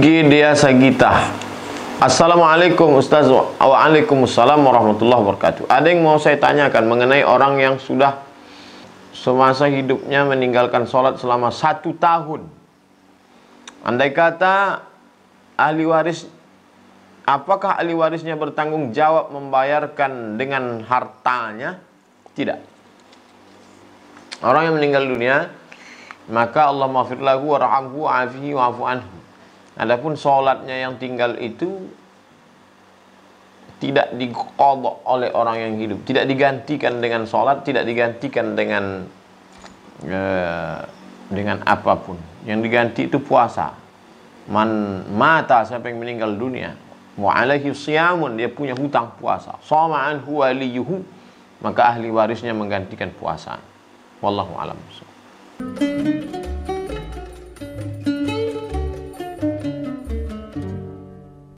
Dea Sagita. Assalamualaikum Ustaz. Waalaikumsalam warahmatullahi wabarakatuh. Ada yang mau saya tanyakan mengenai orang yang sudah semasa hidupnya meninggalkan sholat selama satu tahun. Andai kata ahli waris, apakah ahli warisnya bertanggung jawab membayarkan dengan hartanya? Tidak. Orang yang meninggal dunia, maka Allah maafir lahu warhamhu wa'afihi wa'afu anhu. Adapun sholatnya yang tinggal itu tidak dikodok oleh orang yang hidup, tidak digantikan dengan sholat, tidak digantikan dengan uh, dengan apa pun. Yang diganti itu puasa. Man mata siapa yang meninggal dunia, wa siyamun dia punya hutang puasa. Sama anhu waliyuhu maka ahli warisnya menggantikan puasa. Wallahu a'lam.